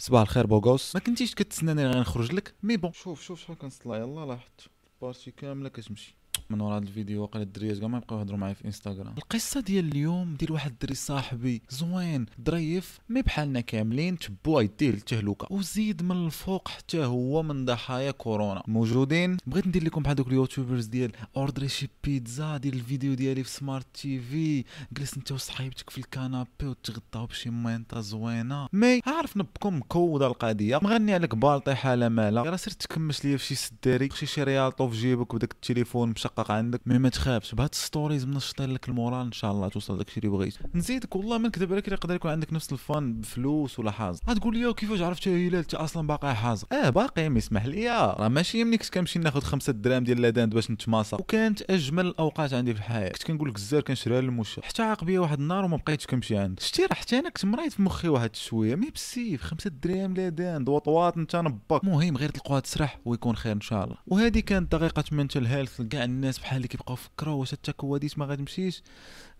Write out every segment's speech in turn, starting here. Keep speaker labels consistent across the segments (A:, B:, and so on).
A: صباح الخير beaux gosses. ما كنتيش كتسناني غير نخرج لك mais bon. شوف شوف شحال كنصلى يلا لاحظت. party كاملة كتمشي. من ورا هاد الفيديو واقيلا الدريات كاع ما يبقاو يهضروا معايا في إنستغرام. القصة ديال اليوم ديال واحد الدري صاحبي زوين ظريف mais بحالنا كاملين تبوا يديه للتهلكة. وزيد من الفوق حتى هو من ضحايا كورونا. موجودين؟ بغيت ندير لكم بحال دوك ال YouTubers ديال order ي شي بيتزا ديال الفيديو ديالي في smart TV جلس انت وصحيبتك في ال canapé وتغطاو بشي مينطا زوينة. mais عارف نبكم مكودة القضية. مغني عليك بالطي حالة مالا. راه سير تكمش ليا في شي سداري شي ريالطو في جيبك وداك التليفون مشقق محقق عندك. mais ما تخافش. بهاد stories منشطين لك ال moral إن شاء الله توصل داكشي اللي بغيت. نزيدك والله ما نكذب عليك يقدر يكون عندك نفس الفان بفلوس ولا حاز غتقول لي كيفاش عرفتي هلال أنت أصلا باقي حاز آه باقي. ما يسمح لي. راه ماشي يمني كنت كنمشي ناخذ خمسة دراهم ديال لاداند باش نتماصا وكانت أجمل الاوقات عندي في الحياة. كنت كنقول لك الزار كنشريها للمشا حتى عاق بيا واحد النهار وما بقيتش كنمشي عند. شتي راه حتى أنا كنت مريض في مخي واحد شوية. مي بسيف. خمسة دراهم لاداند. وطوات انت نباك. المهم غير تلقوها تسرح ويكون خير إن شاء الله. وهذه كانت دقيقة منتل هيلث كاع الناس بحال اللي كيبقاو فكروا واش حتى ما غتمشيش؟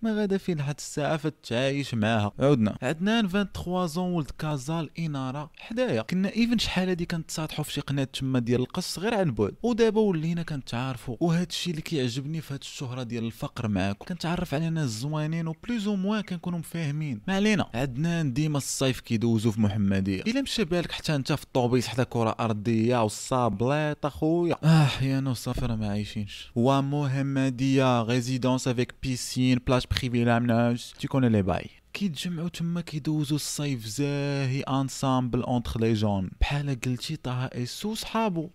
A: ما غادا فين لحد الساعة فتعايش معاها. عودنا عدنان 23 زون ولد كازا الإنارة حدايا. كنا even شحال هادي كنتصاطحوا في شي قناة تما ديال القص غير عن بعد. ودابا ولينا كنتعارفوا وهذا الشيء اللي كيعجبني في هاد الشهرة ديال الفقر معاكم. كنتعرف على ناس زوينين و plus au moins كنكونوا مفاهمين. ما علينا. عدنان ديما الصيف كيدوزو في محمدية. إلا مشى بالك حتى أنت في الطوبيس حدا كرة أرضية والصابليط أخويا. آه يا no صافي راه ما عايشينش. ومحمديه résidence avec piscine plage privée l'aménage tu connais les bails. كيتجمعوا تما كيدوزو الصيف زاهي ensemble entre les jeunes بحال قلتي طه اسو صحابو.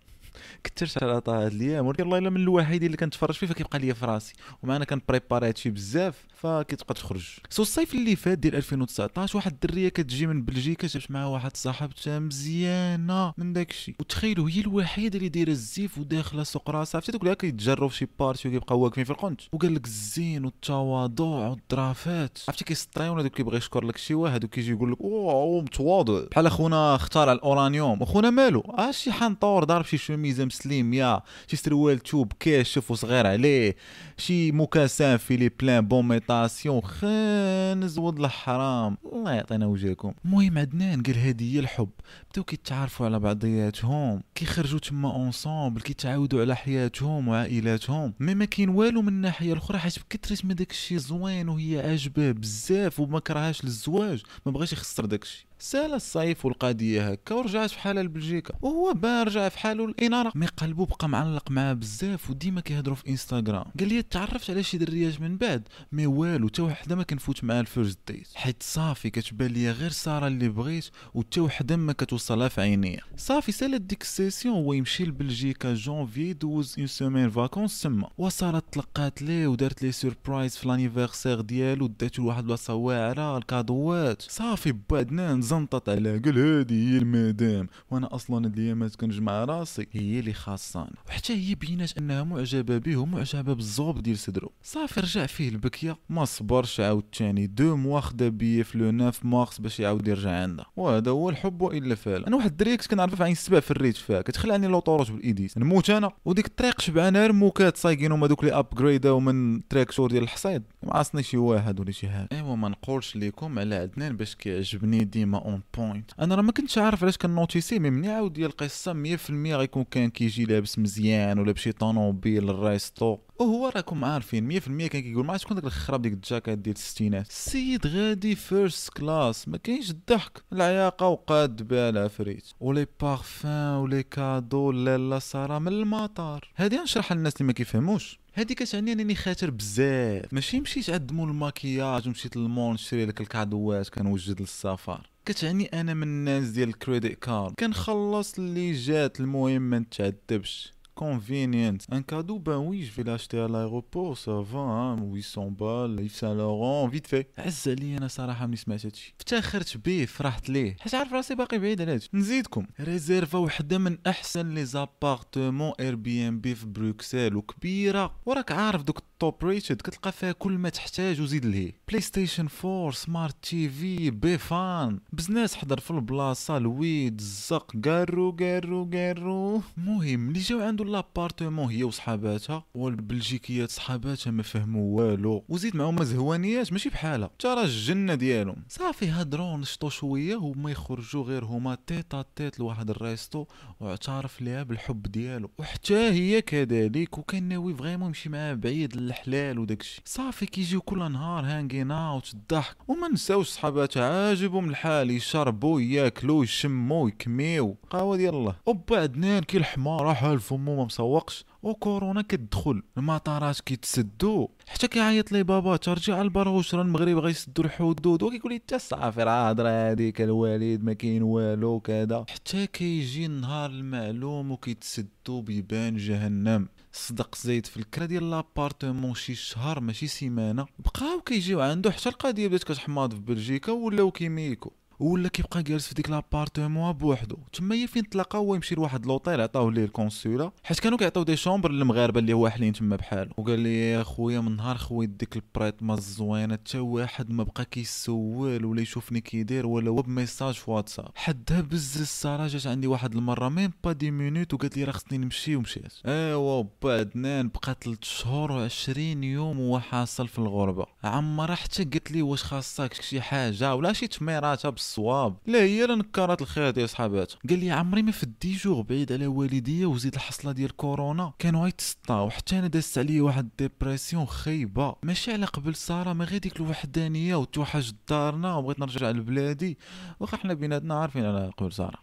A: كثرت على طه هاد الأيام ولكن والله إلا من الوحيدين اللي كنتفرج فيه فكيبقى ليا في راسي. ومعنا كنبريباري هادشي بزاف. فكتبقى تخرج. so الصيف اللي فات ديال 2019 واحد الدرية كتجي من بلجيكا جابت معاها واحد صاحبتها مزيانة من داكشي. وتخيلوا هي الوحيدة اللي دايرة الزيف وداخلة سوق راسها. عرفتي دوك اللي كيتجروا في شي party وكيبقاو واقفين في القنت. وقال لك الزين والتواضع والظرافات. عرفتي كيسطريون هذوك كيبغي يشكر لك شي واحد وكيجي يقول لك أوه متواضع. بحال أخونا اختار الأورانيوم. أخونا مالو آه شي حنطور ضارب شي شوميزه مسليم يا شي سروال توب كاشف وصغير عليه شي mocassins في les blancs bonne imitation خانز ولد الحرام. الله يعطينا وجهكم. المهم عدنان قال هي الحب. بداو كيتعارفوا على بعضياتهم. كيخرجوا تما ensemble كيتعاودوا على حياتهم وعائلاتهم. mais ما كاين والو من الناحية الأخرى حيت بكثرة ما داكشي زوين وهي عاجباه بزاف وما كرهاش للزواج. ما بغاش يخسر داكشي. سال الصيف والقضية هكا ورجعت في حالها لبلجيكا وهو بان رجع في حاله الإنارة. مي قلبو بقى معلق معاه بزاف وديما كيهضروا في إنستغرام. قال لي تعرفت على شي دريات من بعد؟ mais والو حتى وحدة ما كنفوت معاها ال first date حيت صافي كتبان ليا غير سارة اللي بغيت وحتى وحدة ما كتوصلها في عينيا. صافي سالت ديك ال session هو يمشي لبلجيكا جونفي دوز une semaine vacances تما وساره تلقات ليه ودارت ليه surprise في l'anniversaire ديالو داتو لواحد البلاصة واعرة الكادوات. صافي بعدنا زنطت عليها قال هادي هي المدام وأنا أصلا هاد الايامات كنجمع راسي هي اللي خاصاني وحتى هي بينات أنها معجبة به ومعجبه بالزوب ديال صدرو صافي رجع فيه البكية. ما صبرش عاوتاني deux mois خدا billet في le 9 مارس باش يعاود يرجع عندها. وهذا هو الحب وإلا فعلا. أنا واحد الدريه كنت كنعرف في عين السبع في الريت فيها. كتخلى عني l'autoroute بالإيديس. نموت أنا. وديك الطريق شبعانه رموكات صايقين هما دوك les upgradés ومن تراكتور ديال الحصيد. ما عاصني شي واحد ولا شي حاجة. أيوا ما نقولش لكم على عدنان باش كيعجبني ديما. on point أنا راه ما كنتش عارف علاش كن notice ي mais مني عاود ديال القصة 100% غيكون كان كيجي لابس مزيان ولا بشي طونوبيل للرايستو وهو راكم عارفين 100% كان كيقول ما شكون داك الخراب ديك الجاكيت ديال الستينات السيد غادي first class ما كاينش الضحك. العياقة وقاد بها العفريت و les parfums و les cadeaux لالا ساره من المطار. هادي نشرح للناس اللي ما كيفهموش. هادي كتعني انني خاطر بزاف. ماشي مشيت عند مول الماكياج ومشيت للمول نشري لك الكادوات كنوجد للسفر. كتعني أنا من الناس ديال ال credit card. كنخلص اللي جات المهم ما نتعذبش. Convenient. Un cadeau, ben oui, je vais l'acheter à l'aéroport, ça va, hein, 800 balles, Yves Saint Laurent, vite fait. عز عليا أنا صراحة ملي سمعت هادشي افتخرت بيه فرحت ليه حيت عارف راسي باقي بعيد على هادشي نزيدكم ريزيرفا وحده من احسن les appartements Airbnb في بروكسل وكبيره وراك عارف دوك ال top rated كتلقى فيها كل ما تحتاج وزيد لهي PlayStation 4 smart TV بيفان بزناس حضر في البلاصه ال weed الزق قارو قارو قارو المهم اللي جاو عنده l'appartement هي وصحاباتها والبلجيكيات صحاباتها ما فهموا والو وزيد معاهم زهوانيات ماشي بحالها حتى راه الجنة ديالهم. صافي هضروا نشطوا شوية وما يخرجوا غير هما تيتا تيت لواحد الريستو واعترف ليها بالحب ديالو. وحتى هي كذلك وكان ناوي فريمون يمشي معاه بعيد للحلال وداكشي صافي كيجيو كل نهار هانغين اوت الضحك وما نساوش صحاباتها عاجبهم الحال يشربوا ياكلوا يشموا يكميو. قهوة ديال الله. وبعد كي الحمار حال فمو ما مسوقش وكورونا كتدخل المطارات كيتسدوا حتى كيعيط لي بابا ترجع البروش راه المغرب غيسدوا الحدود وكيقول لي حتى صافي راه هضرة هذيك الوالد ما كاين والو كذا. حتى كيجي النهار المعلوم وكيتسدوا بيبان جهنم. صدق زيد في الكرا ديال لابارتمون شي شهر ماشي سيمانة. بقاو كيجيو عنده حتى القضية بدات كتحماض في بلجيكا ولاو كيميكو. ولا كيبقى جالس في ديك لابارتمون بوحدو. تما هي فين تلاقاو هو يمشي لواحد لوطيل عطاوه ليه الكونسولا حيت كانوا كيعطيو دي شومبر للمغاربة اللي واحلين تما بحالو. وقال لي يا خويا من نهار خويت ديك البريطما الزوينه حتى واحد ما بقى كيسول ولا يشوفني كي داير ولا هو بميساج في واتساب. حدها بز الصرا جات عندي واحد المرة ميم با دي مينوت وقالت لي راه خصني نمشي ومشيت. أيوا بعدنان بقى 3 شهور و20 يوم وهو حاصل في الغربة. عمرها حتى قالت لي واش خاصك؟ شي حاجة. ولا شي تميراتها الصواب. لا هي اللي نكرات الخيط يا صحابات قال لي عمري ما في الديجور بعيد على والديا وزيد الحصلة ديال كورونا. كانوا غيتسطاو حتى أنا دازت عليا واحد dépression خايبة. ماشي على قبل سارة ما غير ديك الوحدانية وتوحش دارنا وبغيت نرجع لبلادي. واخا حنا بيناتنا عارفين على قبل سارة.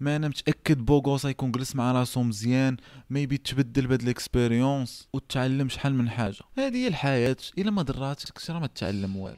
A: ما أنا متأكد بوغوس يكون جلس مع راسو مزيان maybe تبدل بهاد ال expérience وتعلم شحال من حاجة. هذه هي الحياة. إلا ما دراتكش راه ما تتعلم والو.